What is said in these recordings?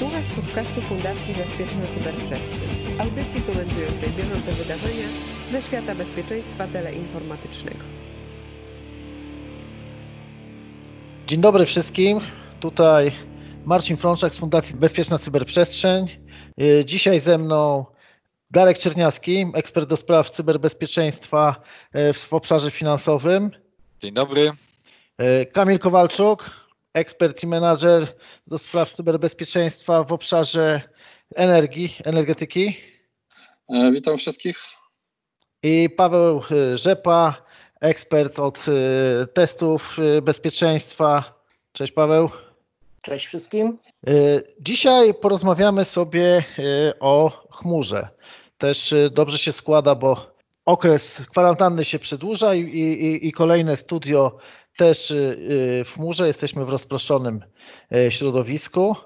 Słuchasz podcastu Fundacji Bezpieczna Cyberprzestrzeń, audycji komentującej bieżące wydarzenia ze świata bezpieczeństwa teleinformatycznego. Dzień dobry wszystkim. Tutaj Marcin Frączak z Fundacji Bezpieczna Cyberprzestrzeń. Y, Dzisiaj ze mną Darek Czerniacki, ekspert do spraw cyberbezpieczeństwa y, w obszarze finansowym. Dzień dobry. Y, Kamil Kowalczuk, ekspert i menadżer do spraw cyberbezpieczeństwa w obszarze energii, energetyki. E, Witam wszystkich. I Paweł y, Rzepa, ekspert od y, testów bezpieczeństwa. Cześć Paweł. Cześć wszystkim. Dzisiaj porozmawiamy sobie o chmurze. Też dobrze się składa, bo okres kwarantanny się przedłuża i, i, i kolejne studio też y, y, w chmurze. Jesteśmy w rozproszonym y, środowisku.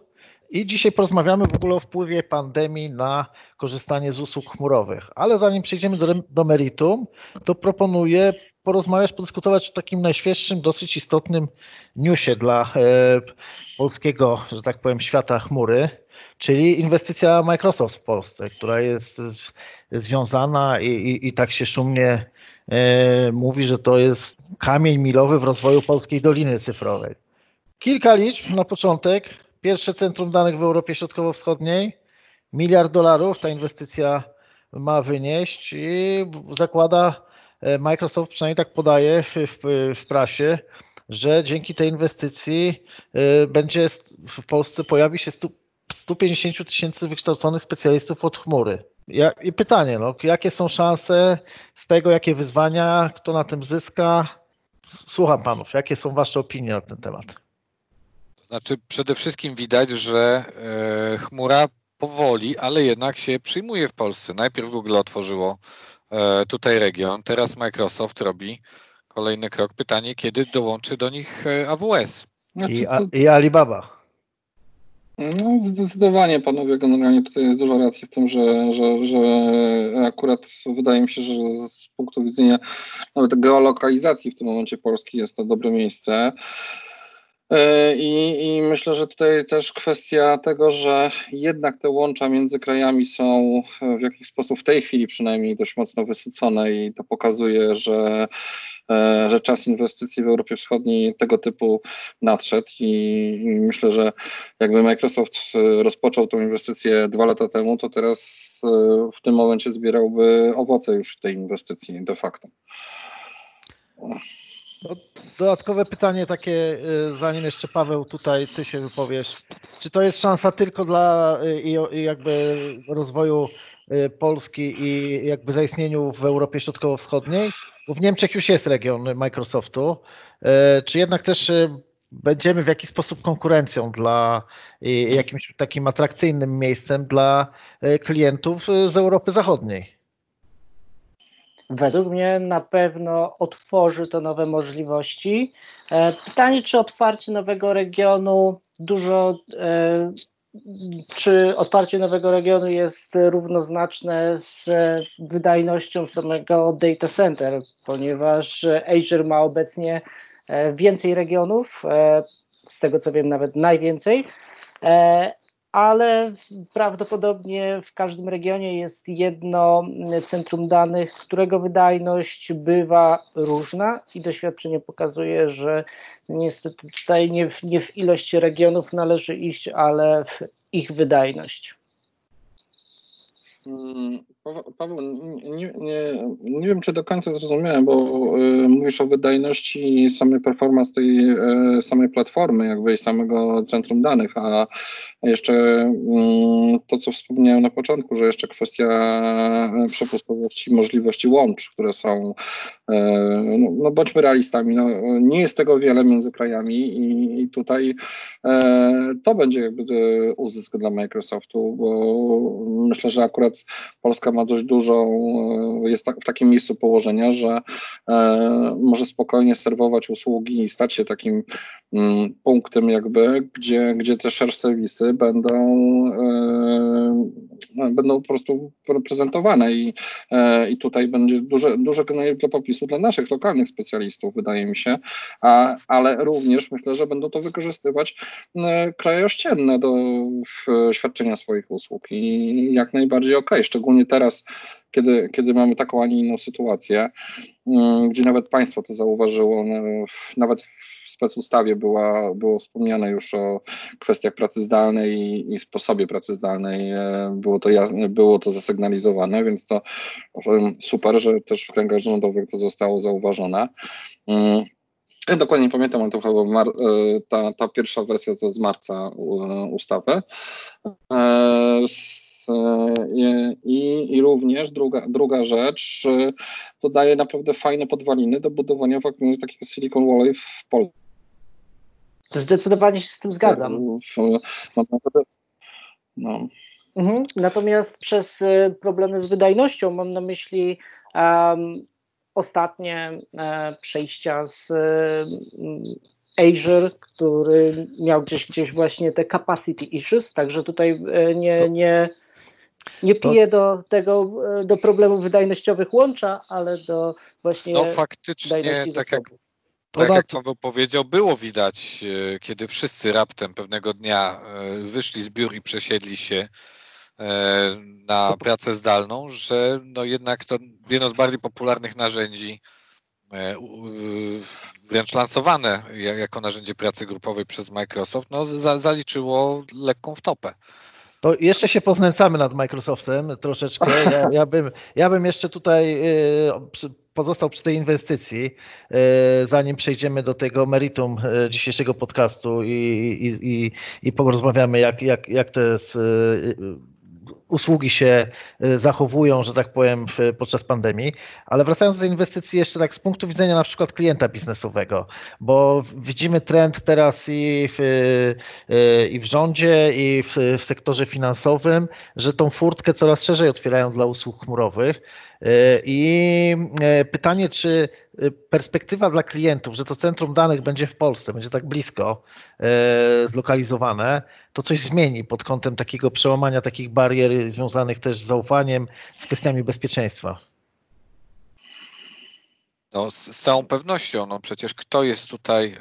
I dzisiaj porozmawiamy w ogóle o wpływie pandemii na korzystanie z usług chmurowych. Ale zanim przejdziemy do, do meritum, to proponuję porozmawiać, podyskutować o takim najświeższym, dosyć istotnym newsie dla e, polskiego, że tak powiem, świata chmury, czyli inwestycja Microsoft w Polsce, która jest z, związana i, i, i tak się szumnie mówi, że to jest kamień milowy w rozwoju polskiej Doliny Cyfrowej. Kilka liczb na początek. Pierwsze centrum danych w Europie Środkowo-Wschodniej. Miliard dolarów ta inwestycja ma wynieść i zakłada e, Microsoft, przynajmniej tak podaje w, w, w prasie, że dzięki tej inwestycji y, będzie w Polsce pojawi się stu, 150 tysięcy wykształconych specjalistów od chmury. Ja, I pytanie, no, jakie są szanse z tego, jakie wyzwania, kto na tym zyska? Słucham panów, jakie są wasze opinie na ten temat? To znaczy przede wszystkim widać, że e, chmura powoli, ale jednak się przyjmuje w Polsce. Najpierw Google otworzyło e, tutaj region, teraz Microsoft robi kolejny krok. Pytanie, kiedy dołączy do nich e, AWS? Znaczy, I, a, I Alibaba. No, zdecydowanie panowie generalnie tutaj jest dużo racji w tym, że, że, że akurat wydaje mi się, że z punktu widzenia nawet geolokalizacji w tym momencie Polski jest to dobre miejsce. E, I, I myślę, że tutaj też kwestia tego, że jednak te łącza między krajami są w jakiś sposób w tej chwili przynajmniej dość mocno wysycone i to pokazuje, że, e, że czas inwestycji w Europie Wschodniej tego typu nadszedł i, i myślę, że jakby Microsoft e, rozpoczął tą inwestycję dwa lata temu, to teraz e, w tym momencie zbierałby owoce już tej inwestycji de facto. No, dodatkowe pytanie takie, y, zanim jeszcze Paweł tutaj ty się wypowiesz. Czy to jest szansa tylko dla y, i, i jakby rozwoju y, Polski i jakby zaistnieniu w Europie Środkowo-Wschodniej? Bo w Niemczech już jest region Microsoftu. Czy jednak też będziemy w jakiś sposób konkurencją dla jakimś takim atrakcyjnym miejscem dla klientów z Europy Zachodniej? Według mnie na pewno otworzy to nowe możliwości. E, Pytanie, czy otwarcie nowego regionu dużo, e, czy otwarcie nowego regionu jest równoznaczne z wydajnością samego data center, ponieważ Azure ma obecnie e, więcej regionów, e, z tego co wiem nawet najwięcej, e, ale prawdopodobnie w każdym regionie jest jedno centrum danych, którego wydajność bywa różna i doświadczenie pokazuje, że niestety tutaj nie w, nie w ilość regionów należy iść, ale w ich wydajność. Paweł- nie, nie, nie wiem, czy do końca zrozumiałem, bo y, mówisz o wydajności samej performance tej y, samej platformy, jakby i samego centrum danych, a jeszcze mm, to, co wspomniałem na początku, że jeszcze kwestia y, przepustowości, możliwości łącz, które są, y, no, no bądźmy realistami, no, nie jest tego wiele między krajami i, i tutaj e, to będzie jakby uzysk dla Microsoftu, bo myślę, że akurat Polska ma dość dużą, e, jest tak, w takim miejscu położenia, że e, może spokojnie serwować usługi i stać się takim mm, punktem jakby, gdzie, gdzie te share serwisy będą e, będą po prostu reprezentowane i, i tutaj będzie duże, duże do popisu dla naszych lokalnych specjalistów, wydaje mi się, a, ale również myślę, że będą to wykorzystywać kraje ościenne do świadczenia swoich usług i jak najbardziej okej, szczególnie teraz, kiedy, kiedy mamy taką, a nie inną sytuację, gdzie nawet państwo to zauważyło, nawet w specustawie była, było wspomniane już o kwestiach pracy zdalnej i, i sposobie pracy zdalnej. E, było to, jasne, było to zasygnalizowane, więc to super, że też w kręgach rządowych to zostało zauważone. Mm, ja dokładnie nie pamiętam, ale to chyba mar- e, ta, ta pierwsza wersja to z marca e, ustawy. I, I, również druga, druga rzecz, to daje naprawdę fajne podwaliny do budowania takiego Silicon Valley w Polsce. Zdecydowanie się z tym zgadzam. No. Mhm. Natomiast przez e, problemy z wydajnością mam na myśli um, ostatnie e, przejścia z e, Azure, który miał gdzieś, gdzieś właśnie te capacity issues, także tutaj e, nie, nie, nie pije do tego, e, do problemów wydajnościowych łącza, ale do właśnie No faktycznie, tak jak, tak jak Paweł powiedział, było widać, e, kiedy wszyscy raptem pewnego dnia e, wyszli z biur i przesiedli się na pracę zdalną, że no jednak to jedno z bardziej popularnych narzędzi, wręcz lansowane jako narzędzie pracy grupowej przez Microsoft, no zaliczyło lekką wtopę. Jeszcze się poznęcamy nad Microsoftem troszeczkę. Ja, ja, bym, ja bym jeszcze tutaj y, pozostał przy tej inwestycji, y, zanim przejdziemy do tego meritum y, dzisiejszego podcastu i, i, i, i porozmawiamy, jak, jak, jak te usługi się y, zachowują, że tak powiem, podczas pandemii. Ale wracając do inwestycji jeszcze tak z punktu widzenia na przykład klienta biznesowego, bo widzimy trend teraz i w, y, i w rządzie, i w, w sektorze finansowym, że tą furtkę coraz szerzej otwierają dla usług chmurowych. Y, I pytanie, czy perspektywa dla klientów, że to centrum danych będzie w Polsce, będzie tak blisko zlokalizowane, to coś zmieni pod kątem takiego przełamania takich barier związanych też z zaufaniem, z kwestiami bezpieczeństwa. No, z, z całą pewnością, no przecież kto jest tutaj e,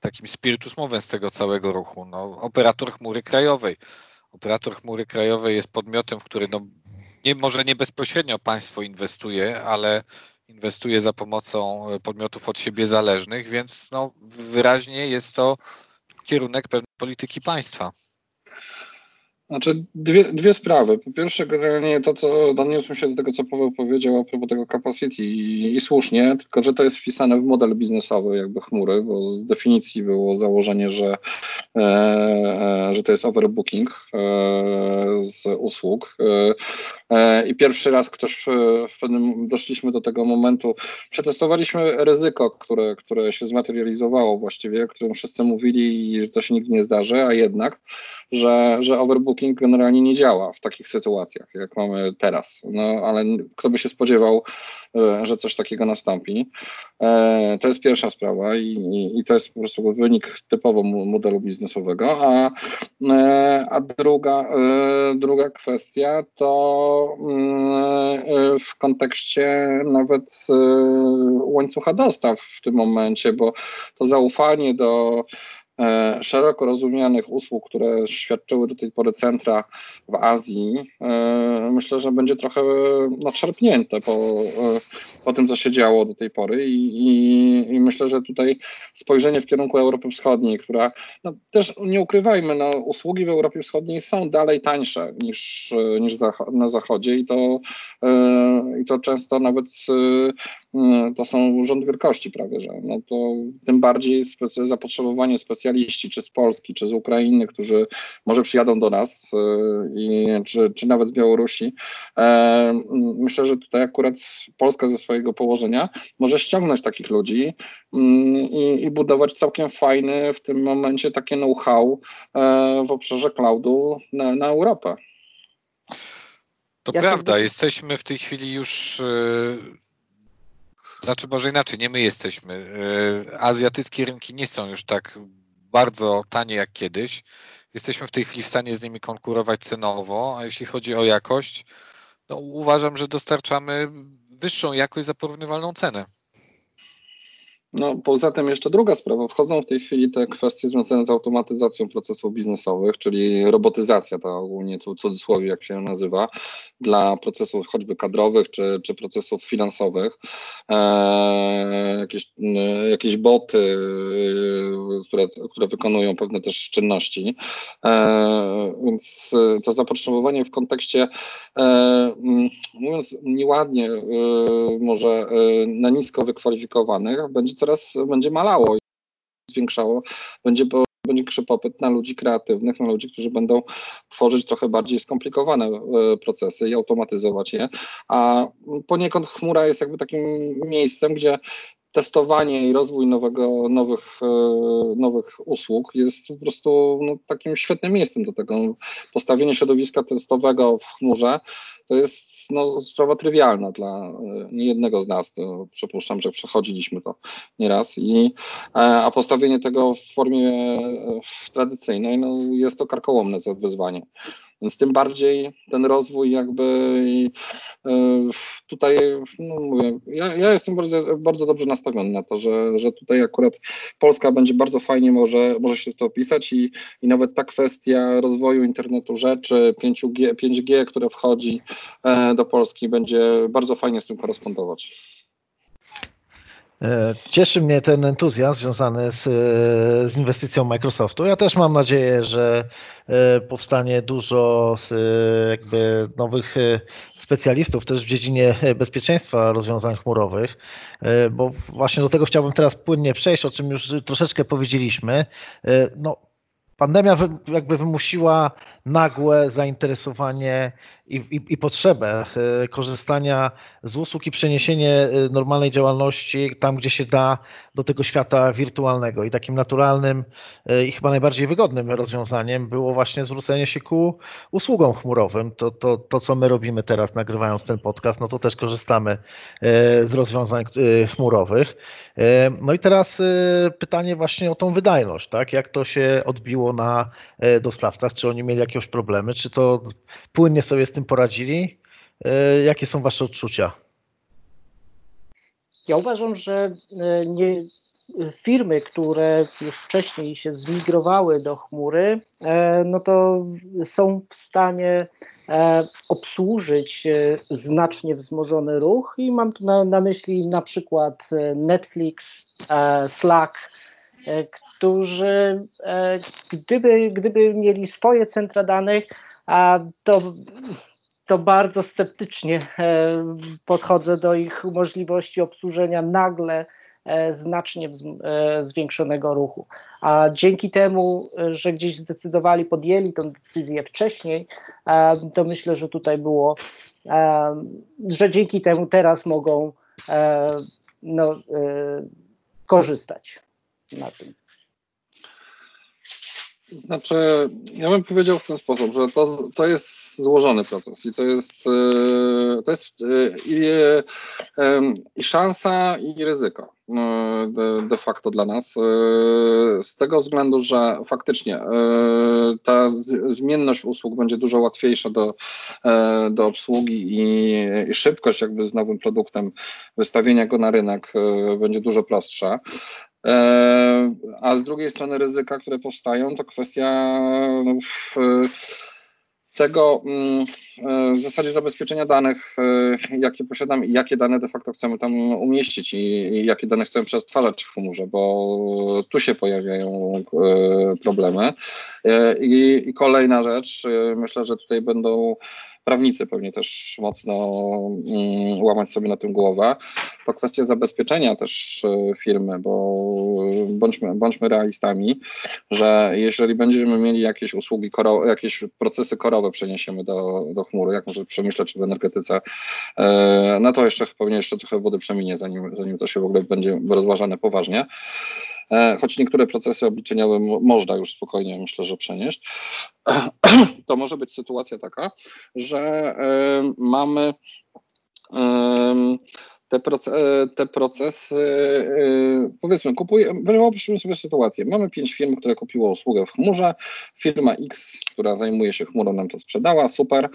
takim spiritus movens tego całego ruchu? No, operator chmury krajowej. Operator chmury krajowej jest podmiotem, w który no, nie, może nie bezpośrednio państwo inwestuje, ale inwestuje za pomocą podmiotów od siebie zależnych, więc no, wyraźnie jest to kierunek pewnej polityki państwa. Znaczy dwie, dwie sprawy. Po pierwsze, generalnie to, co doniosłem się do tego, co Paweł powiedział a propos tego capacity i, i, słusznie, tylko że to jest wpisane w model biznesowy jakby chmury, bo z definicji było założenie, że, e, e, że to jest overbooking e, z usług. E, e, I pierwszy raz ktoś w, w pewnym, doszliśmy do tego momentu, przetestowaliśmy ryzyko, które, które się zmaterializowało właściwie, o którym wszyscy mówili, że to się nigdy nie zdarzy, a jednak, że, że overbooking booking generalnie nie działa w takich sytuacjach, jak mamy teraz. No ale kto by się spodziewał, e, że coś takiego nastąpi. E, to jest pierwsza sprawa i, i to jest po prostu wynik typowo modelu biznesowego. A, e, a druga, druga kwestia to mm, w kontekście nawet łańcucha dostaw w tym momencie, bo to zaufanie do szeroko rozumianych usług, które świadczyły do tej pory centra w Azji, e, myślę, że będzie trochę nadszarpnięte po, e, po tym, co się działo do tej pory i, i, i myślę, że tutaj spojrzenie w kierunku Europy Wschodniej, która no, też nie ukrywajmy, no, usługi w Europie Wschodniej są dalej tańsze niż, niż na Zachodzie i to, i to często nawet to są rząd wielkości prawie, że no to tym bardziej zapotrzebowanie specjaliści, czy z Polski, czy z Ukrainy, którzy może przyjadą do nas, e, i, czy, czy nawet z Białorusi. E, myślę, że tutaj akurat Polska ze swojego położenia może ściągnąć takich ludzi mm, i, i budować całkiem fajny w tym momencie takie know-how e, w obszarze cloudu na, na Europę. To ja prawda, jesteśmy w tej chwili już znaczy może inaczej, nie my jesteśmy. E, azjatyckie rynki nie są już tak bardzo tanie jak kiedyś, jesteśmy w tej chwili w stanie z nimi konkurować cenowo, a jeśli chodzi o jakość, no uważam, że dostarczamy wyższą jakość za porównywalną cenę. No, poza tym jeszcze druga sprawa. Wchodzą w tej chwili te kwestie związane z automatyzacją procesów biznesowych, czyli robotyzacja, to ogólnie tu cudzysłowie, jak się nazywa, dla procesów choćby kadrowych czy, czy procesów finansowych. E, jakieś, e, jakieś boty, e, które, które wykonują pewne też czynności. Więc to zapotrzebowanie w kontekście, e, mówiąc nieładnie, może na nisko wykwalifikowanych, będzie coraz będzie malało, zwiększało, będzie, będzie większy popyt na ludzi kreatywnych, na ludzi, którzy będą tworzyć trochę bardziej skomplikowane e, procesy i automatyzować je, a poniekąd chmura jest jakby takim miejscem, gdzie testowanie i rozwój nowego, nowych, e, nowych usług jest po prostu no, takim świetnym miejscem do tego. Postawienie środowiska testowego w chmurze to jest no, sprawa trywialna dla e, niejednego z nas. Przypuszczam, że przechodziliśmy to nieraz. I, e, a postawienie tego w formie tradycyjnej no, jest to karkołomne wyzwanie. Więc tym bardziej ten rozwój jakby tutaj, no mówię, ja, ja, jestem bardzo, bardzo dobrze nastawiony na to, że, że tutaj akurat Polska będzie bardzo fajnie może, może się to opisać i, i nawet ta kwestia rozwoju internetu rzeczy, 5G, 5G które wchodzi do Polski, będzie bardzo fajnie z tym korespondować. E, cieszy mnie ten entuzjazm związany z, z, inwestycją Microsoftu. Ja też mam nadzieję, że e, powstanie dużo jakby nowych e, specjalistów też w dziedzinie bezpieczeństwa rozwiązań chmurowych, bo właśnie do tego chciałbym teraz płynnie przejść, o czym już troszeczkę powiedzieliśmy. No, pandemia jakby wymusiła nagłe zainteresowanie i, i, i, potrzebę e, korzystania z usług i przeniesienie e, normalnej działalności tam, gdzie się da, do tego świata wirtualnego. I takim naturalnym e, i chyba najbardziej wygodnym rozwiązaniem było właśnie zwrócenie się ku usługom chmurowym. To, to, to co my robimy teraz, nagrywając ten podcast, no to też korzystamy z rozwiązań chmurowych. No i teraz pytanie właśnie o tą wydajność, tak? Jak to się odbiło na dostawcach? Czy oni mieli jakieś problemy? Czy to płynnie sobie z tym poradzili? Jakie są Wasze odczucia? Ja uważam, że nie, firmy, które już wcześniej się zmigrowały do chmury, no to są w stanie obsłużyć znacznie wzmożony ruch i mam tu na, na myśli na przykład Netflix, Slack, którzy gdyby, gdyby mieli swoje centra danych, to, to bardzo sceptycznie e, podchodzę do ich możliwości obsłużenia nagle e, znacznie e, zwiększonego ruchu. A dzięki temu, że gdzieś zdecydowali, podjęli tę decyzję wcześniej, to myślę, że tutaj było, że dzięki temu teraz mogą no, korzystać na tym. Znaczy, ja bym powiedział w ten sposób, że to, to jest złożony proces i to jest, e, to jest e, i, i szansa, i ryzyko e, de, de, facto dla nas. Z tego względu, że faktycznie ta zmienność usług będzie dużo łatwiejsza do, do obsługi i, i szybkość jakby z nowym produktem, wystawienia go na rynek będzie dużo prostsza. E, a z drugiej strony ryzyka, które powstają, to kwestia no, tego mm, e, w zasadzie zabezpieczenia danych, e, jakie posiadam i jakie dane de facto chcemy tam umieścić i, jakie dane chcemy przetwarzać w chmurze, bo tu się pojawiają problemy. I kolejna rzecz, myślę, że tutaj będą prawnicy pewnie też mocno mm, łamać sobie na tym głowę. To kwestia zabezpieczenia też e, firmy, bo bądźmy, bądźmy realistami, że jeżeli będziemy mieli jakieś usługi, jakieś procesy korowe przeniesiemy do, do chmury, jak może w przemyśle czy w energetyce, e, no to jeszcze pewnie jeszcze trochę wody przeminie, zanim, zanim to się w ogóle będzie rozważane poważnie. E, choć niektóre procesy obliczeniowe można już spokojnie, myślę, że przenieść, to może być sytuacja taka, że e, mamy te, proce te procesy, yy, powiedzmy, kupuje, wyobraźmy sobie sytuację. Mamy pięć firm, które kupiło usługę w chmurze. Firma X, która zajmuje się chmurą, nam to sprzedała, super.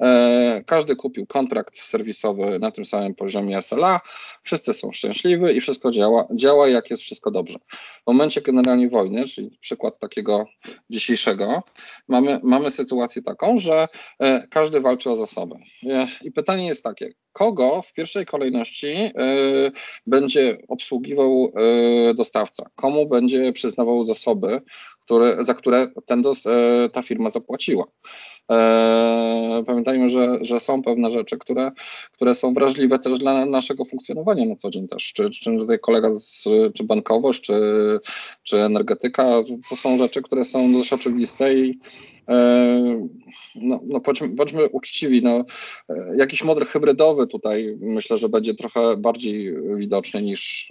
E, każdy kupił kontrakt serwisowy na tym samym poziomie SLA. Wszyscy są szczęśliwi i wszystko działa, działa jak jest wszystko dobrze. W momencie generalnie wojny, czyli przykład takiego dzisiejszego, mamy, mamy sytuację taką, że e, każdy walczy o zasoby. E, I pytanie jest takie, kogo w pierwszej kolejności y, będzie obsługiwał y, dostawca, komu będzie przyznawał zasoby, które, za które ten dos, y, ta firma zapłaciła. Pamiętajmy, że, że są pewne rzeczy, które, które są wrażliwe też dla naszego funkcjonowania na co dzień też. Czy, czy tutaj kolega, z, czy bankowość, czy, czy energetyka, to są rzeczy, które są dość oczywiste i E, no, no bądźmy, bądźmy uczciwi, no, e, jakiś model hybrydowy tutaj myślę, że będzie trochę bardziej widoczny niż,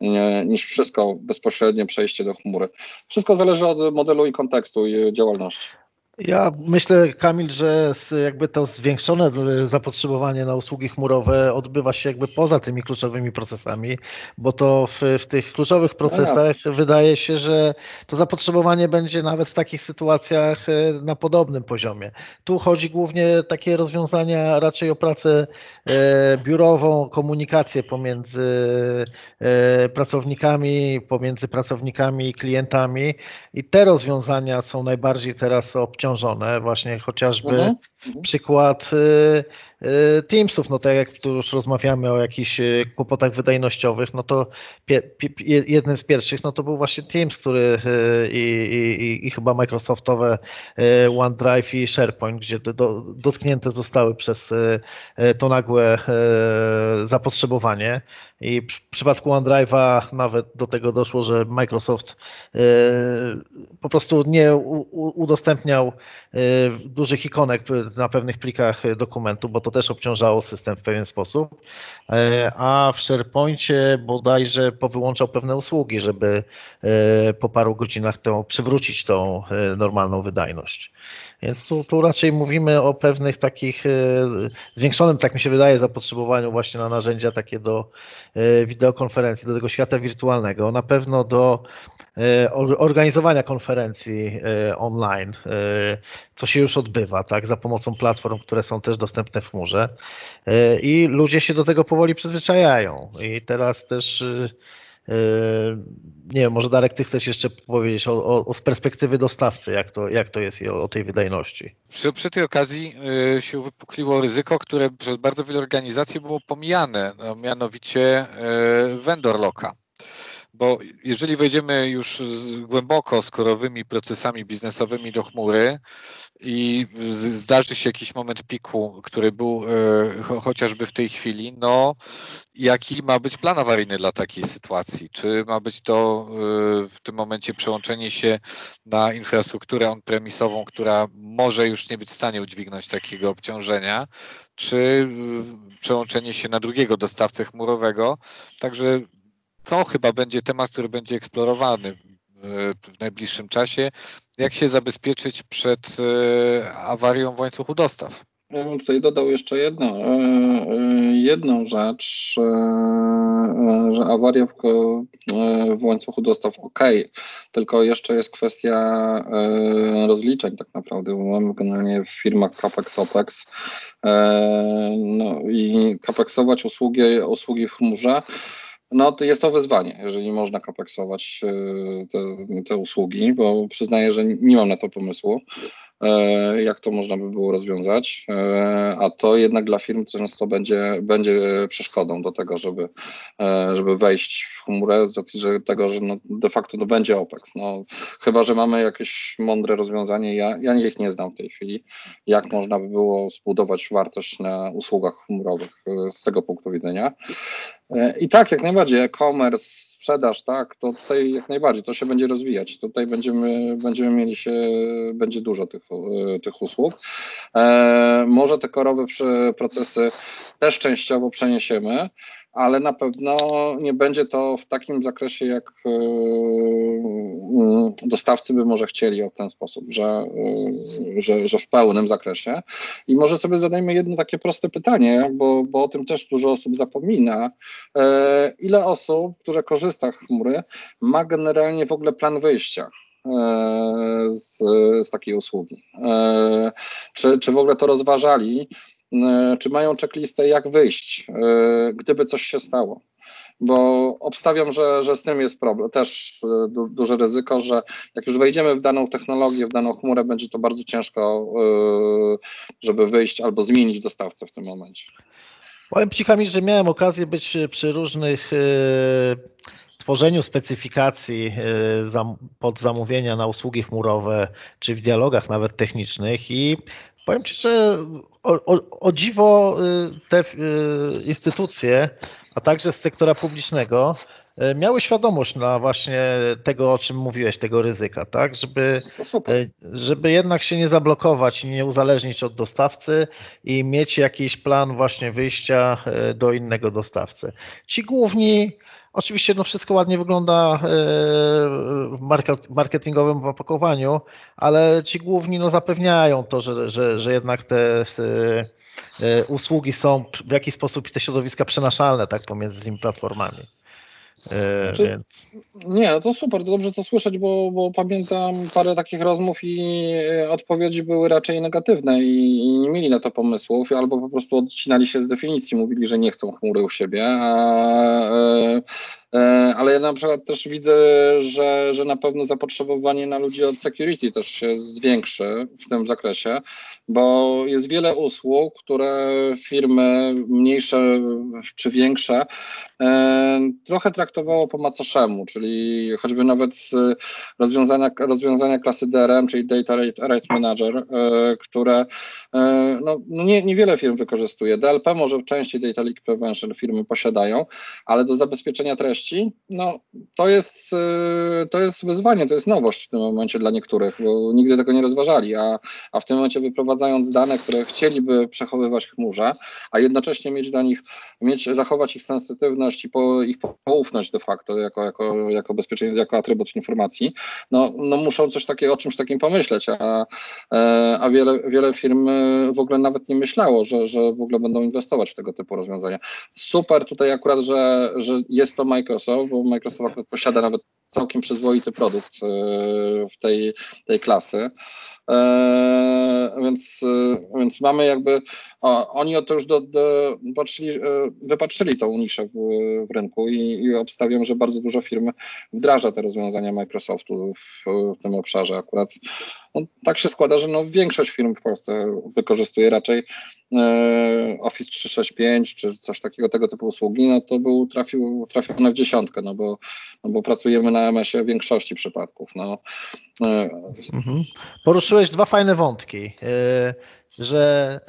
e, niż wszystko bezpośrednie przejście do chmury. Wszystko zależy od modelu i kontekstu i działalności. Ja myślę, Kamil, że jakby to zwiększone zapotrzebowanie na usługi chmurowe odbywa się jakby poza tymi kluczowymi procesami, bo to w, w tych kluczowych procesach no wydaje się, że to zapotrzebowanie będzie nawet w takich sytuacjach e, na podobnym poziomie. Tu chodzi głównie takie rozwiązania raczej o pracę e, biurową, komunikację pomiędzy e, pracownikami, pomiędzy pracownikami i klientami i te rozwiązania są najbardziej teraz obciążone obciążone, właśnie chociażby mhm. przykład y, Teamsów, no tak jak tu już rozmawiamy o jakichś y, kłopotach wydajnościowych, no to jednym z pierwszych, no to był właśnie Teams, który i, i, i chyba Microsoftowe OneDrive i SharePoint, gdzie do, dotknięte zostały przez to nagłe zapotrzebowanie. I w przypadku OneDrive'a nawet do tego doszło, że Microsoft po prostu nie udostępniał Y, dużych ikonek na pewnych plikach dokumentu, bo to też obciążało system w pewien sposób, e, a w SharePointie bodajże powyłączał pewne usługi, żeby e, po paru godzinach to przywrócić tą e, normalną wydajność. Więc tu, tu raczej mówimy o pewnych takich zwiększonym, tak mi się wydaje, zapotrzebowaniu właśnie na narzędzia takie do wideokonferencji, do tego świata wirtualnego. Na pewno do organizowania konferencji online, co się już odbywa, tak, za pomocą platform, które są też dostępne w chmurze. E, I ludzie się do tego powoli przyzwyczajają. I teraz też e, e, nie wiem, może Darek, ty chcesz jeszcze powiedzieć o, o, o z perspektywy dostawcy, jak to, jak to jest i o, o tej wydajności. Przy, przy, tej okazji y, się wypukliło ryzyko, które przez bardzo wiele organizacji było pomijane, no, mianowicie y, vendor locka. Bo jeżeli wejdziemy już głęboko z korowymi procesami biznesowymi do chmury i zdarzy się jakiś moment piku, który był e, chociażby w tej chwili, no jaki ma być plan awaryjny dla takiej sytuacji? Czy ma być to e, w tym momencie przełączenie się na infrastrukturę on-premisową, która może już nie być w stanie udźwignąć takiego obciążenia, czy e, przełączenie się na drugiego dostawcę chmurowego? Także to chyba będzie temat, który będzie eksplorowany e, w najbliższym czasie. Jak się zabezpieczyć przed e, awarią w łańcuchu dostaw? Ja bym tutaj dodał jeszcze jedno, e, jedną rzecz, że awaria w, w łańcuchu dostaw ok, tylko jeszcze jest kwestia rozliczeń tak naprawdę, bo mamy generalnie w firmach CAPEX, OPEX no i CAPEXować usługi, usługi w chmurze no to jest to wyzwanie, jeżeli można kapeksować e, te, te usługi, bo przyznaję, że nie mam na to pomysłu. E, jak to można by było rozwiązać, e, a to jednak dla firm często będzie, będzie przeszkodą do tego, żeby, e, żeby wejść w chmurę z racji że tego, że no de facto to będzie OPEX. No, chyba, że mamy jakieś mądre rozwiązanie, ja, ja ich nie znam w tej chwili, jak można by było zbudować wartość na usługach chmurowych z tego punktu widzenia. I tak, jak najbardziej, e-commerce, sprzedaż, tak, to tutaj jak najbardziej to się będzie rozwijać. Tutaj będziemy, będziemy mieli się, będzie dużo tych tych usług. Może te korowe procesy też częściowo przeniesiemy, ale na pewno nie będzie to w takim zakresie, jak e, mm, dostawcy by może chcieli w ten sposób, że, e, że, że w pełnym zakresie. I może sobie zadajmy jedno takie proste pytanie, bo, bo o tym też dużo osób zapomina. E, ile osób, które korzysta z chmury, ma generalnie w ogóle plan wyjścia? Z, z takiej usługi. Czy, czy w ogóle to rozważali? E, czy mają checklistę, jak wyjść, e, gdyby coś się stało. Bo obstawiam, że, że z tym jest problem, też e, du, duże ryzyko, że jak już wejdziemy w daną technologię, w daną chmurę, będzie to bardzo ciężko, żeby wyjść albo zmienić dostawcę w tym momencie. Powiem Ci Kamil, że miałem okazję być przy różnych tworzeniu specyfikacji pod zamówienia na usługi chmurowe, czy w dialogach nawet technicznych i Powiem Ci, że o, o, o dziwo y, te y, instytucje, a także z sektora publicznego, y, miały świadomość na właśnie tego, o czym mówiłeś, tego ryzyka, tak? Żeby, żeby jednak się nie zablokować i nie uzależnić od dostawcy i mieć jakiś plan właśnie wyjścia do innego dostawcy. Ci główni Oczywiście no wszystko ładnie wygląda e, w marketingowym opakowaniu, ale ci główni no zapewniają to, że, że, że jednak te e, usługi są w jakiś sposób te środowiska przenaszalne tak pomiędzy tymi platformami. E, znaczy, więc... Nie, no to super, to dobrze to słyszeć, bo, bo pamiętam parę takich rozmów i odpowiedzi były raczej negatywne i, i, nie mieli na to pomysłów, albo po prostu odcinali się z definicji, mówili, że nie chcą chmury u siebie, a, E, ale ja na przykład też widzę, że, że na pewno zapotrzebowanie na ludzi od security też się zwiększy w tym zakresie, bo jest wiele usług, które firmy mniejsze czy większe e, trochę traktowało po macoszemu, czyli choćby nawet rozwiązania, rozwiązania klasy DRM, czyli Data Rate Manager, e, które no, nie, niewiele firm wykorzystuje. DLP może częściej Data Leak Prevention firmy posiadają, ale do zabezpieczenia treści no to jest, y, to jest wyzwanie, to jest nowość w tym momencie dla niektórych, bo nigdy tego nie rozważali, a, a w tym momencie wyprowadzając dane, które chcieliby przechowywać w chmurze, a jednocześnie mieć dla nich, mieć, zachować ich sensytywność i po, ich poufność de facto jako, jako, jako bezpieczeństwo, jako atrybut informacji, no, no muszą coś takiego, o czymś takim pomyśleć, a, e, a wiele, wiele firm w ogóle nawet nie myślało, że, że w ogóle będą inwestować w tego typu rozwiązania. Super tutaj akurat, że, że jest to Microsoft Microsoft, bo Microsoft posiada nawet całkiem przyzwoity produkt e, w tej, tej klasy. E, więc, e, więc mamy jakby, o, oni to już do, do, patrzyli, wypatrzyli tą niszę w, w rynku i, i obstawiam, że bardzo dużo firm wdraża te rozwiązania Microsoftu w, w tym obszarze. Akurat no, tak się składa, że no, większość firm w Polsce wykorzystuje raczej e, Office 365 czy coś takiego, tego typu usługi, no to był trafił, trafił w dziesiątkę, no bo, no bo pracujemy na MS-ie w większości przypadków. No. E, mhm. Poruszyłeś dwa fajne wątki. E, że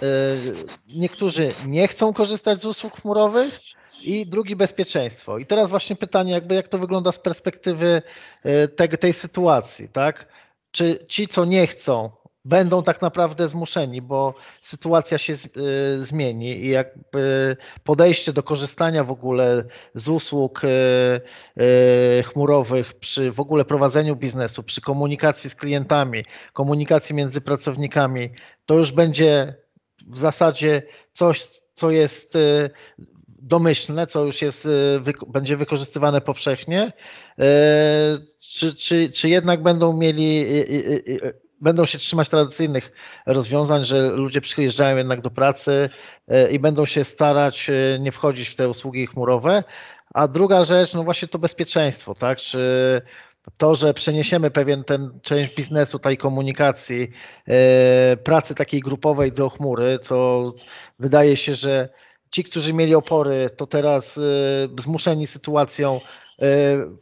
niektórzy nie chcą korzystać z usług chmurowych, i drugi bezpieczeństwo. I teraz właśnie pytanie, jakby jak to wygląda z perspektywy tej, tej sytuacji, tak? Czy ci, co nie chcą, będą tak naprawdę zmuszeni, bo sytuacja się y, zmieni i jakby podejście do korzystania w ogóle z usług y, y, chmurowych przy w ogóle prowadzeniu biznesu, przy komunikacji z klientami, komunikacji między pracownikami, to już będzie w zasadzie coś, co jest domyślne, co już jest, będzie wykorzystywane powszechnie, czy, czy, czy jednak będą mieli, będą się trzymać tradycyjnych rozwiązań, że ludzie przyjeżdżają jednak do pracy i będą się starać nie wchodzić w te usługi chmurowe. A druga rzecz, no właśnie to bezpieczeństwo, tak? Czy to, że przeniesiemy pewien ten część biznesu, tej komunikacji, pracy takiej grupowej do chmury, co wydaje się, że ci, którzy mieli opory, to teraz zmuszeni sytuacją E,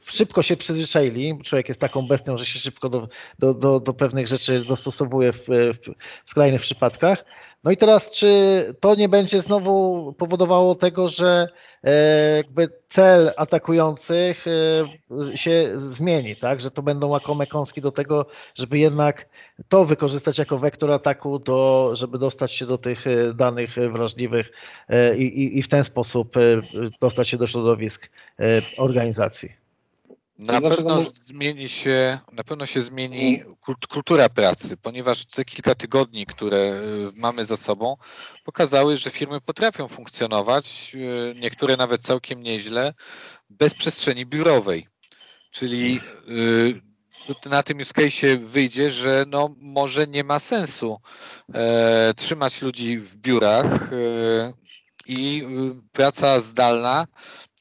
szybko się przyzwyczaili. Człowiek jest taką bestią, że się szybko do, do, do, do pewnych rzeczy dostosowuje w, w, skrajnych przypadkach. No i teraz, czy to nie będzie znowu powodowało tego, że e, jakby cel atakujących e, się zmieni, tak? Że to będą łakome kąski do tego, żeby jednak to wykorzystać jako wektor ataku, do, żeby dostać się do tych e, danych wrażliwych i, i, i w ten sposób dostać się do środowisk organizacji. Na znaczy, pewno no... zmieni się, na pewno się zmieni kultura pracy, ponieważ te kilka tygodni, które y, mamy za sobą, pokazały, że firmy potrafią funkcjonować, y, niektóre nawet całkiem nieźle, bez przestrzeni biurowej. Czyli y, na tym use case wyjdzie, że no, może nie ma sensu e, trzymać ludzi w biurach e, i praca zdalna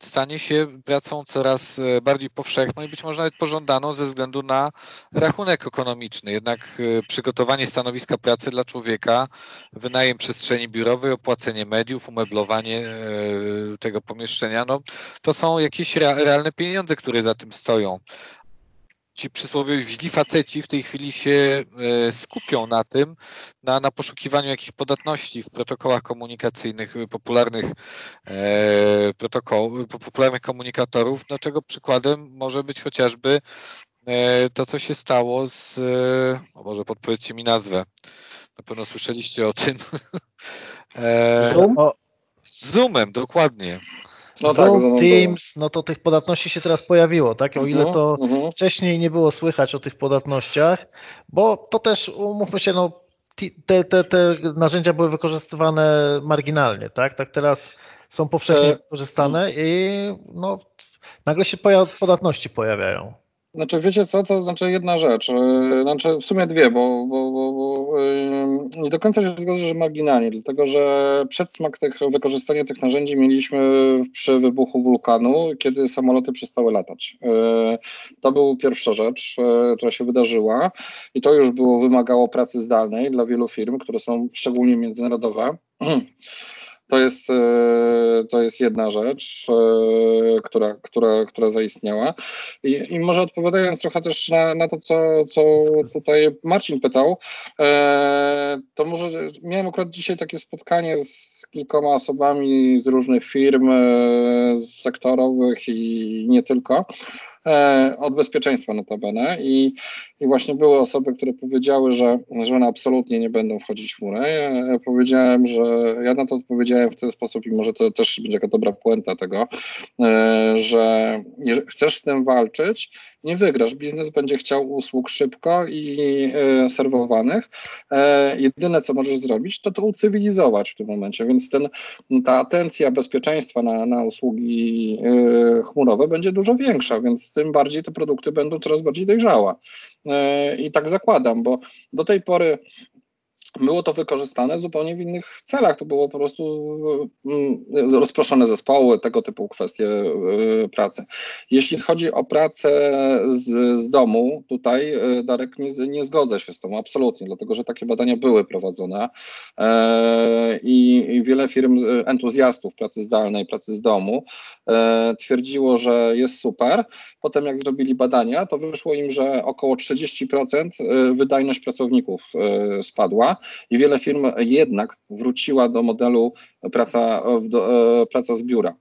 stanie się pracą coraz e, bardziej powszechną i być może nawet pożądaną ze względu na rachunek ekonomiczny. Jednak e, przygotowanie stanowiska pracy dla człowieka, wynajem przestrzeni biurowej, opłacenie mediów, umeblowanie e, tego pomieszczenia, no, to są jakieś realne pieniądze, które za tym stoją ci przysłowiowi źli faceci w tej chwili się e, skupią na tym, na, na poszukiwaniu jakichś podatności w protokołach komunikacyjnych, popularnych e, protokoł, popularnych komunikatorów, do czego przykładem może być chociażby e, to, co się stało z, e, o może podpowiedzcie mi nazwę, na pewno słyszeliście o tym. E, Zoom? Z Zoomem, dokładnie. No Zoom, tak, Teams, no to tych podatności się teraz pojawiło, tak? O ile mhm, to -huh. wcześniej nie było słychać o tych podatnościach, bo to też, umówmy się, no te, te, te narzędzia były wykorzystywane marginalnie, tak? Tak teraz są powszechnie e, wykorzystane i no, nagle się podatności pojawiają. Znaczy, wiecie co, to znaczy jedna rzecz, e, znaczy w sumie dwie, bo, bo, bo, bo nie do końca się zgodzę, że marginalnie, dlatego że przedsmak tych, wykorzystania tych narzędzi mieliśmy przy wybuchu wulkanu, kiedy samoloty przestały latać. E, to była pierwsza rzecz, e, która się wydarzyła i to już było, wymagało pracy zdalnej dla wielu firm, które są szczególnie międzynarodowe. To jest, e, to jest jedna rzecz, e, która, która, która zaistniała. I, I może odpowiadając trochę też na, na to, co, co tutaj Marcin pytał, e, to może miałem akurat dzisiaj takie spotkanie z kilkoma osobami z różnych firm, z sektorowych i nie tylko. E, od bezpieczeństwa notabene i, i właśnie były osoby, które powiedziały, że, że one absolutnie nie będą wchodzić w chmurę. Ja powiedziałem, że ja na to odpowiedziałem w ten sposób i może to też będzie jaka dobra puenta tego, e, że chcesz z tym walczyć, nie wygrasz. Biznes będzie chciał usług szybko i e, serwowanych. E, jedyne, co możesz zrobić, to to ucywilizować w tym momencie, więc ten, ta atencja bezpieczeństwa na, na usługi e, chmurowe będzie dużo większa, więc tym bardziej te produkty będą coraz bardziej dojrzałe. I tak zakładam, bo do tej pory było to wykorzystane zupełnie w innych celach. To było po prostu mm, rozproszone zespoły, tego typu kwestie y, pracy. Jeśli chodzi o pracę z, z domu, tutaj y, Darek nie, nie zgodzę się z tym absolutnie, dlatego że takie badania były prowadzone e, i, i wiele firm entuzjastów pracy zdalnej, pracy z domu e, twierdziło, że jest super. Potem jak zrobili badania, to wyszło im, że około 30% y, wydajność pracowników spadła i wiele firm jednak wróciła do modelu praca, do, e, praca z biura.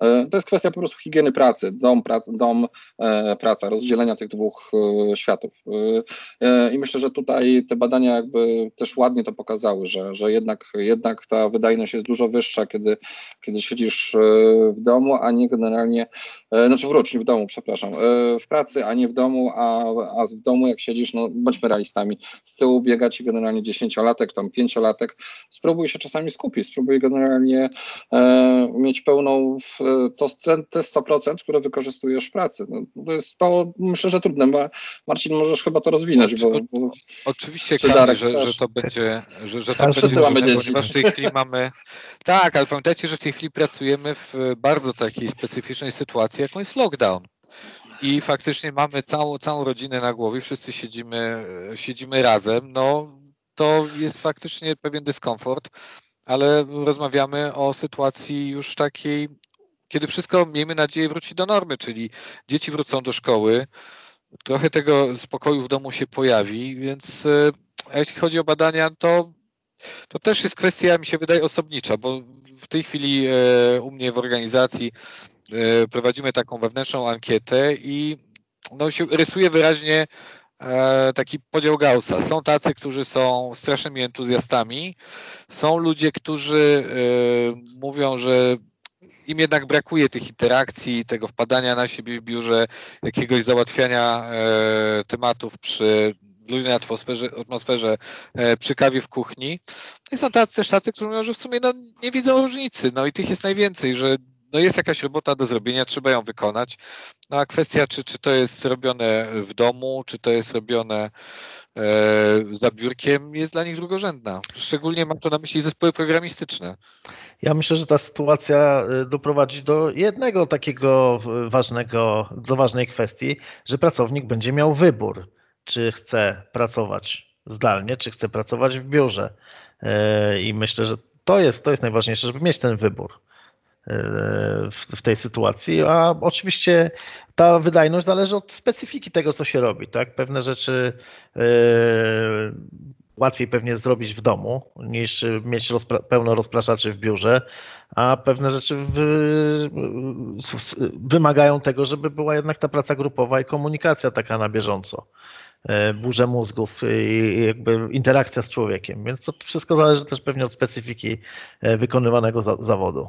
E, to jest kwestia po prostu higieny pracy, dom, prac, dom e, praca, rozdzielenia tych dwóch e, światów. I myślę, że tutaj te badania jakby też ładnie to pokazały, że, że jednak, jednak ta wydajność jest dużo wyższa, kiedy, kiedy siedzisz w domu, a nie generalnie, znaczy wróć, nie w domu, przepraszam, w pracy, a nie w domu, a, a w domu jak siedzisz, no bądźmy realistami, z tyłu biega ci generalnie dziesięciolatek, tam pięciolatek, spróbuj się czasami skupić, spróbuj generalnie mieć pełną to te 100%, które wykorzystujesz w pracy. No, to jest to, myślę, że trudne. Bo Marcin, możesz chyba to rozwinąć. Bo, bo Oczywiście, Kamil, że, że to będzie, że, że to będzie trudne, ponieważ w tej chwili mamy... Tak, ale pamiętajcie, że w tej chwili pracujemy w bardzo takiej specyficznej sytuacji, jaką jest lockdown. I faktycznie mamy całą, całą rodzinę na głowie, wszyscy siedzimy, siedzimy razem. No, to jest faktycznie pewien dyskomfort, ale rozmawiamy o sytuacji już takiej kiedy wszystko, miejmy nadzieję, wróci do normy, czyli dzieci wrócą do szkoły, trochę tego spokoju w domu się pojawi, więc e, jeśli chodzi o badania, to To też jest kwestia, mi się wydaje, osobnicza, bo w tej chwili u mnie w organizacji prowadzimy taką wewnętrzną ankietę i no, się rysuje wyraźnie E, taki podział Gaussa. Są tacy, którzy są strasznymi entuzjastami, są ludzie, którzy e, mówią, że im jednak brakuje tych interakcji, tego wpadania na siebie w biurze, jakiegoś załatwiania e, tematów przy luźnej atmosferze, atmosferze przy kawie w kuchni. No I są tacy, też tacy, którzy mówią, że w sumie no, nie widzą różnicy. No i tych jest najwięcej, że no jest jakaś robota do zrobienia, trzeba ją wykonać. No a kwestia, czy, czy to jest robione w domu, czy to jest robione e, za biurkiem, jest dla nich drugorzędna. Szczególnie mam to na myśli zespoły programistyczne. Ja myślę, że ta sytuacja e, doprowadzi do jednego takiego ważnego, do ważnej kwestii, że pracownik będzie miał wybór, czy chce pracować zdalnie, czy chce pracować w biurze. E, I myślę, że to jest, to jest najważniejsze, żeby mieć ten wybór w, w, tej sytuacji, a oczywiście ta wydajność zależy od specyfiki tego, co się robi. Tak? Pewne rzeczy yy, łatwiej pewnie zrobić w domu niż mieć rozpra pełno rozpraszaczy w biurze, a pewne rzeczy w, wymagają tego, żeby była jednak ta praca grupowa i komunikacja taka na bieżąco e, burze mózgów i jakby interakcja z człowiekiem. Więc to wszystko zależy też pewnie od specyfiki e, wykonywanego za zawodu.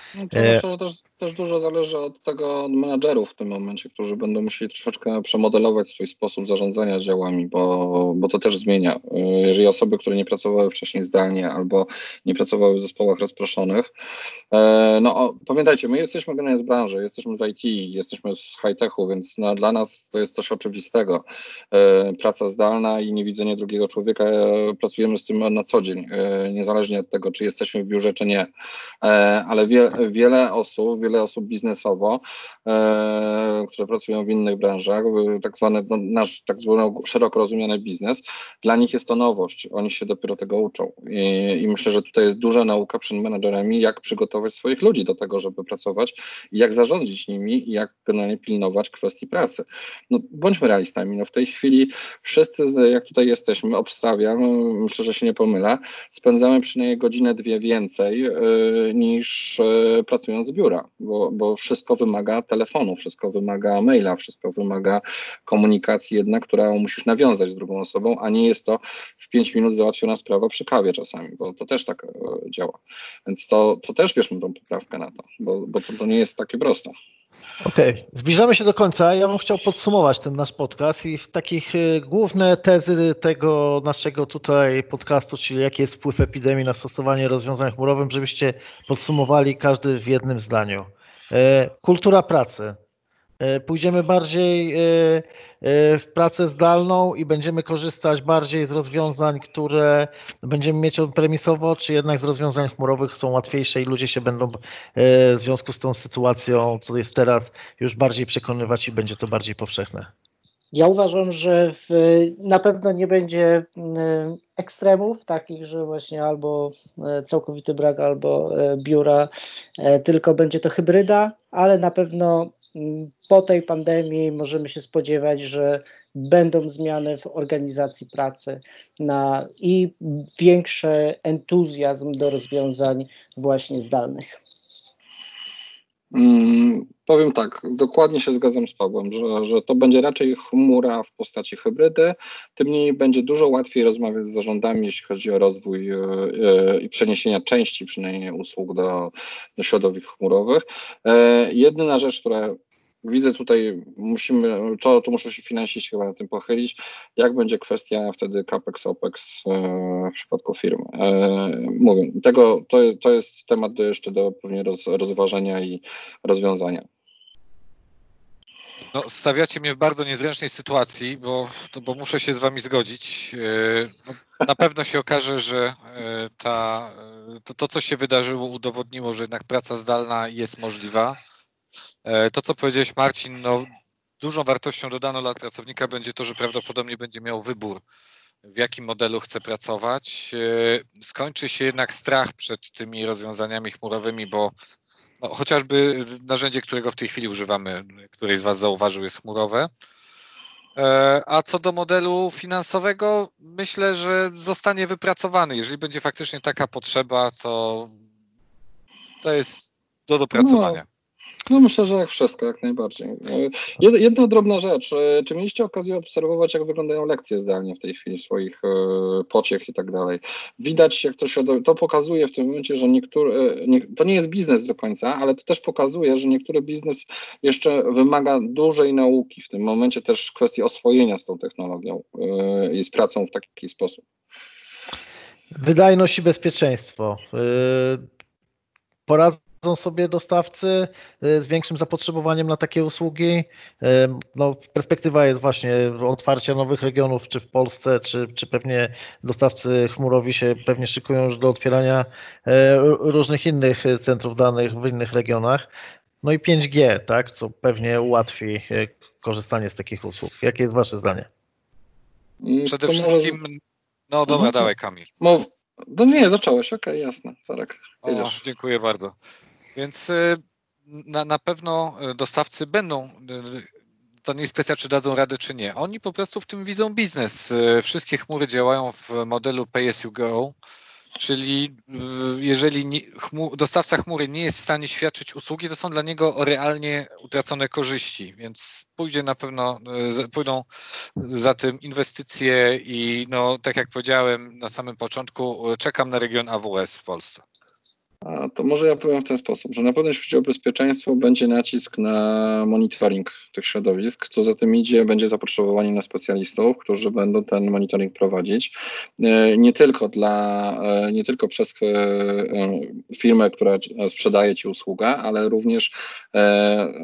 No myślę, że też, też dużo zależy od tego od menadżerów w tym momencie, którzy będą musieli troszeczkę przemodelować swój sposób zarządzania działami, bo, bo to też zmienia. Jeżeli osoby, które nie pracowały wcześniej zdalnie albo nie pracowały w zespołach rozproszonych, e, no pamiętajcie, my jesteśmy generalnie z branży, jesteśmy z IT, jesteśmy z high-techu, więc no, dla nas to jest coś oczywistego. E, praca zdalna i niewidzenie drugiego człowieka, e, pracujemy z tym na co dzień, niezależnie od tego, czy jesteśmy w biurze, czy nie. Ale wie, wiele osób, wiele osób biznesowo, e, które pracują w innych branżach, tak zwany no, nasz tak zwany szeroko rozumiany biznes, dla nich jest to nowość. Oni się dopiero tego uczą. I, i myślę, że tutaj jest duża nauka przed menedżerami, jak przygotować swoich ludzi do tego, żeby pracować, jak zarządzić nimi i jak generalnie pilnować kwestii pracy. No, bądźmy realistami. No, w tej chwili wszyscy, jak tutaj jesteśmy, obstawiam, myślę, że się nie pomylę, spędzamy przynajmniej godzinę, dwie więcej y, niż y, pracując z biura, bo, bo wszystko wymaga telefonu, wszystko wymaga maila, wszystko wymaga komunikacji jednak, którą musisz nawiązać z drugą osobą, a nie jest to w pięć minut załatwiona sprawa przy kawie czasami, bo to też tak e, działa. Więc to, to też bierzmy tą poprawkę na to, bo, bo to, to nie jest takie proste. Okej, okay. zbliżamy się do końca. Ja bym chciał podsumować ten nasz podcast i takich y, główne tezy tego naszego tutaj podcastu, czyli jaki jest wpływ epidemii na stosowanie rozwiązań chmurowych, żebyście podsumowali każdy w jednym zdaniu. E, kultura pracy. E, pójdziemy bardziej e, e, w pracę zdalną i będziemy korzystać bardziej z rozwiązań, które będziemy mieć premisowo, czy jednak z rozwiązań chmurowych są łatwiejsze i ludzie się będą w związku z tą sytuacją, co jest teraz, już bardziej przekonywać i będzie to bardziej powszechne. Ja uważam, że w, na pewno nie będzie ekstremów takich, że właśnie albo całkowity brak, albo biura, tylko będzie to hybryda, ale na pewno po tej pandemii możemy się spodziewać, że będą zmiany w organizacji pracy na, i większy entuzjazm do rozwiązań właśnie zdalnych. Hmm, powiem tak, dokładnie się zgadzam z Pawłem, że, że to będzie raczej chmura w postaci hybrydy, tym niemniej będzie dużo łatwiej rozmawiać z zarządami, jeśli chodzi o rozwój yy, i przeniesienia części przynajmniej usług do, do środowisk chmurowych. Yy, jedyna rzecz, która widzę tutaj, musimy, to, to muszę się finansić chyba na tym pochylić, jak będzie kwestia wtedy CAPEX, OPEX e, w przypadku firmy. E, mówię, tego, to, jest, to jest temat do, jeszcze do pewnie roz, rozważenia i rozwiązania. No, stawiacie mnie w bardzo niezręcznej sytuacji, bo, bo muszę się z wami zgodzić. E, na pewno się okaże, że ta, to, to, co się wydarzyło, udowodniło, że jednak praca zdalna jest możliwa. E, to, co powiedziałeś, Marcin, no, dużą wartością dodaną dla pracownika będzie to, że prawdopodobnie będzie miał wybór, w jakim modelu chce pracować. E, skończy się jednak strach przed tymi rozwiązaniami chmurowymi, bo no, chociażby narzędzie, którego w tej chwili używamy, któryś z Was zauważył, jest chmurowe. E, a co do modelu finansowego, myślę, że zostanie wypracowany. Jeżeli będzie faktycznie taka potrzeba, to to jest do dopracowania. No myślę, że jak wszystko, jak najbardziej. E, jedna drobna rzecz. E, czy mieliście okazję obserwować, jak wyglądają lekcje zdalnie w tej chwili, swoich e, pociech i tak dalej? Widać, jak to się, to pokazuje w tym momencie, że niektóre, to nie jest biznes do końca, ale to też pokazuje, że niektóry biznes jeszcze wymaga dużej nauki w tym momencie, też kwestii oswojenia z tą technologią i z pracą w taki sposób. Wydajność i bezpieczeństwo. Poradzą sobie dostawcy y, z większym zapotrzebowaniem na takie usługi. Y, no, perspektywa jest właśnie otwarcia nowych regionów, czy w Polsce, czy, czy pewnie dostawcy chmurowi się pewnie szykują już do otwierania y, różnych innych centrów danych w innych regionach. No i 5G, tak, co pewnie ułatwi korzystanie z takich usług. Jakie jest Wasze zdanie? Przede wszystkim, no dobra, mhm. dawaj Kamil. No, no nie, zacząłeś, okej, okay, jasne, Sarek, o, Dziękuję bardzo. Więc y, na, na pewno y, dostawcy będą, y, to nie jest kwestia, czy dadzą radę, czy nie. Oni po prostu w tym widzą biznes. Wszystkie chmury działają w modelu pay as you go, czyli jeżeli dostawca chmury nie jest w stanie świadczyć usługi, to są dla niego realnie utracone korzyści, więc pójdzie na pewno, pójdą za tym inwestycje i no, tak jak powiedziałem na samym początku, czekam na region AWS w Polsce. To może ja powiem w ten sposób, że na pewno jeśli chodzi o bezpieczeństwo, będzie nacisk na monitoring tych środowisk. Co za tym idzie, będzie zapotrzebowanie na specjalistów, którzy będą ten monitoring prowadzić. E, nie tylko dla, e, nie tylko przez e, firmę, która sprzedaje Ci usługę, ale również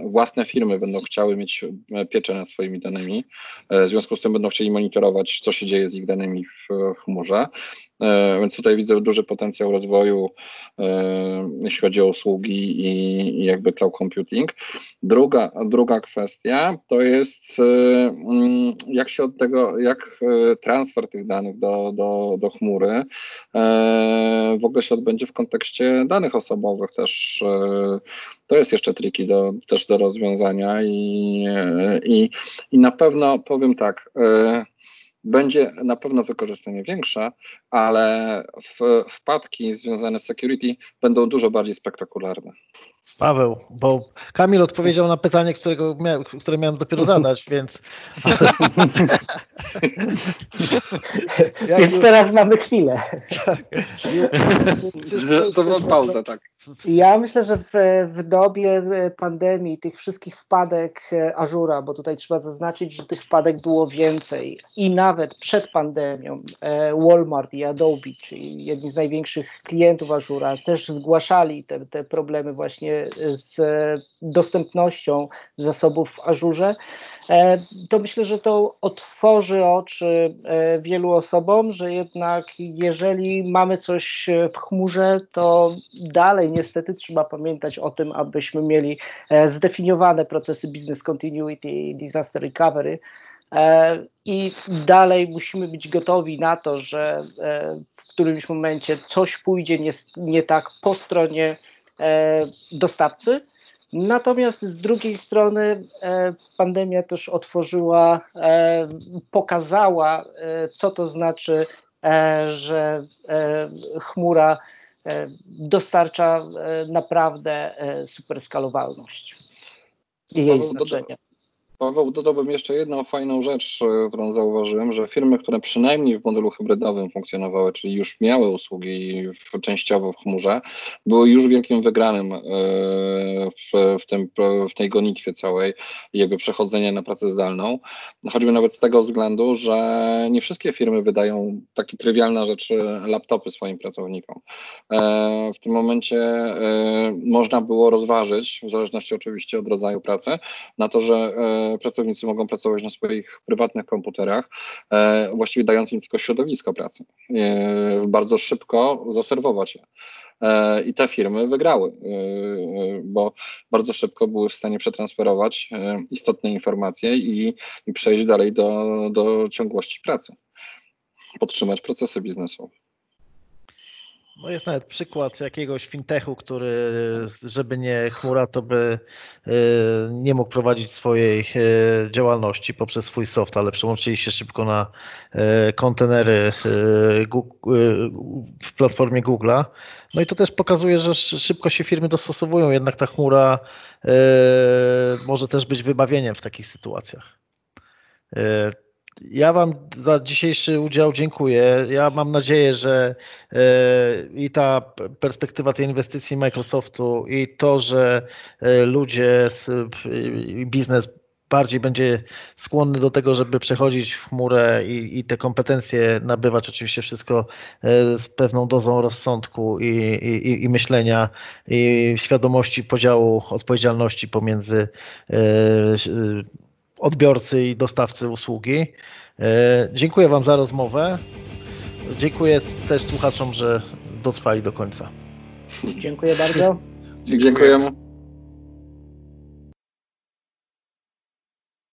własne firmy będą chciały mieć pieczę nad swoimi danymi. W związku z tym będą chcieli monitorować, co się dzieje z ich danymi w chmurze. Więc tutaj widzę duży potencjał rozwoju, jeśli chodzi o usługi i, jakby cloud computing. Druga, druga kwestia to jest, e, mm, jak się od tego, jak transfer tych danych do, do, do chmury w ogóle się odbędzie w kontekście danych osobowych też. To jest jeszcze triki do, też do rozwiązania i, i, i na pewno powiem tak, będzie na pewno wykorzystanie większe, ale wpadki związane z security będą dużo bardziej spektakularne. Paweł, bo Kamil odpowiedział na pytanie, którego mia które miałem dopiero zadać, więc. więc teraz mamy chwilę. Tak. To była pauza, tak. Ja myślę, że w, w dobie pandemii, tych wszystkich wpadek Azura, bo tutaj trzeba zaznaczyć, że tych wpadek było więcej i nawet przed pandemią e, Walmart i Adobe, czyli jedni z największych klientów Azura, też zgłaszali te, te problemy właśnie z dostępnością zasobów w Azurze. E, to myślę, że to otworzy oczy e, wielu osobom, że jednak jeżeli mamy coś w chmurze, to dalej niestety trzeba pamiętać o tym, abyśmy mieli e, zdefiniowane procesy business continuity i disaster recovery. I dalej musimy być gotowi na to, że w którymś momencie coś pójdzie nie, nie tak po stronie dostawcy, Natomiast z drugiej strony e, pandemia też otworzyła, e, pokazała, e, co to znaczy, że chmura dostarcza naprawdę super skalowalność i jej znaczenie. Paweł, dodałbym jeszcze jedną fajną rzecz, e, którą zauważyłem, że firmy, które przynajmniej w modelu hybrydowym funkcjonowały, czyli już miały usługi częściowo w chmurze, były już wielkim wygranym e, w, tym, w tej gonitwie całej jakby przechodzenia na pracę zdalną. Choćby nawet z tego względu, że nie wszystkie firmy wydają takie trywialne rzeczy, laptopy swoim pracownikom. E, w tym momencie można było rozważyć, w zależności oczywiście od rodzaju pracy, na to, że pracownicy mogą pracować na swoich prywatnych komputerach, e, właściwie dając im tylko środowisko pracy. E, bardzo szybko zaserwować je. E, I te firmy wygrały, bo bardzo szybko były w stanie przetransferować istotne informacje i, i przejść dalej do, do ciągłości pracy, podtrzymać procesy biznesowe. No jest nawet przykład jakiegoś fintechu, który, żeby nie chmura, to by e, nie mógł prowadzić swojej e, działalności poprzez swój soft, ale przełączyli się szybko na e, kontenery w platformie Google'a. No i to też pokazuje, że szybko się firmy dostosowują, jednak ta chmura może też być wybawieniem w takich sytuacjach. Ja Wam za dzisiejszy udział dziękuję. Ja mam nadzieję, że e, i ta perspektywa tej inwestycji Microsoftu, i to, że e, ludzie, biznes bardziej będzie skłonny do tego, żeby przechodzić w chmurę i, i te kompetencje nabywać, oczywiście wszystko e, z pewną dozą rozsądku i, i, i myślenia i świadomości podziału odpowiedzialności pomiędzy odbiorcy i dostawcy usługi. E, dziękuję Wam za rozmowę. Dziękuję też słuchaczom, że dotrwali do końca. Dziękuję bardzo. Dziękujemy.